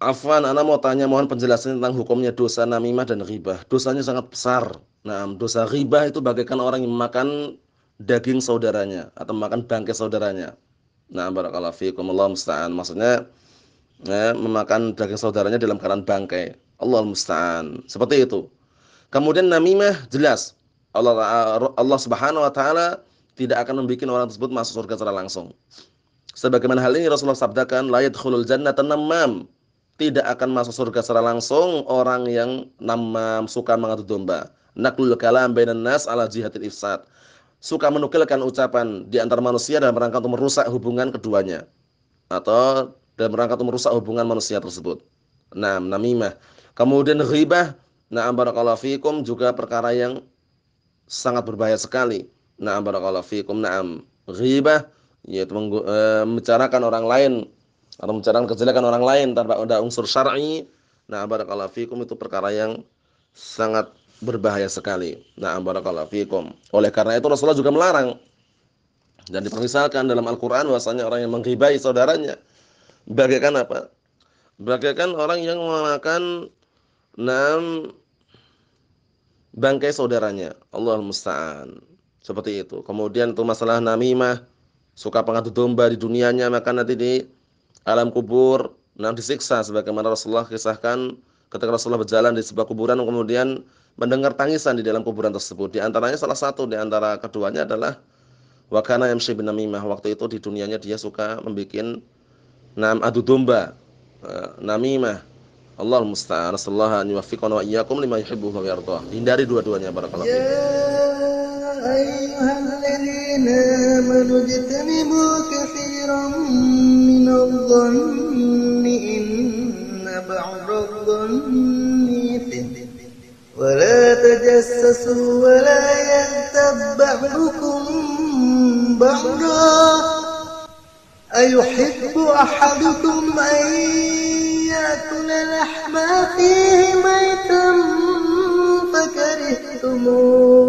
Afwan, ana mau tanya mohon penjelasan tentang hukumnya dosa namimah dan ghibah. Dosanya sangat besar. Nah, dosa ghibah itu bagaikan orang yang makan daging saudaranya atau makan bangkai saudaranya. Nah, barakallahu fiikum Allah musta'an. Maksudnya ya, memakan daging saudaranya dalam keadaan bangkai. Allah musta'an. Seperti itu. Kemudian namimah jelas Allah Allah Subhanahu wa taala tidak akan membuat orang tersebut masuk surga secara langsung. Sebagaimana hal ini Rasulullah sabdakan la yadkhulul jannata namam tidak akan masuk surga secara langsung orang yang namam suka mengadu domba. Naklul kalam bainan nas ala jihadil ifsad. Suka menukilkan ucapan di antara manusia dalam rangka untuk merusak hubungan keduanya atau dalam rangka untuk merusak hubungan manusia tersebut. Nah, namimah. Kemudian ghibah, na'am barakallahu fikum juga perkara yang sangat berbahaya sekali. Na'am barakallahu fikum, na'am. Ghibah yaitu eh, membicarakan orang lain atau membicarakan kejelekan orang lain tanpa ada unsur syar'i. Nah, barakallahu fikum itu perkara yang sangat berbahaya sekali. Nah, barakallahu fikum. Oleh karena itu Rasulullah juga melarang dan dipermisalkan dalam Al-Qur'an bahwasanya orang yang menghibai saudaranya bagaikan apa? Bagaikan orang yang memakan enam bangkai saudaranya. Allah musta'an. Seperti itu. Kemudian itu masalah namimah, suka pengadu domba di dunianya maka nanti di alam kubur nanti disiksa sebagaimana Rasulullah kisahkan ketika Rasulullah berjalan di sebuah kuburan kemudian mendengar tangisan di dalam kuburan tersebut. Di antaranya salah satu di antara keduanya adalah wakana yamshi bin namimah. Waktu itu di dunianya dia suka membuat nam adu domba, eh, namimah. Allah musta'an. Rasulullah an yuwaffiqana wa iyyakum lima yuhibbu wa yardah. Hindari dua-duanya barakallahu الظن إن بعض الظن إثم ولا تجسسوا ولا يغتب بعضكم بعضا. أيحب أحدكم أن يأكل لحم أخيه ميتا فكرهتموه.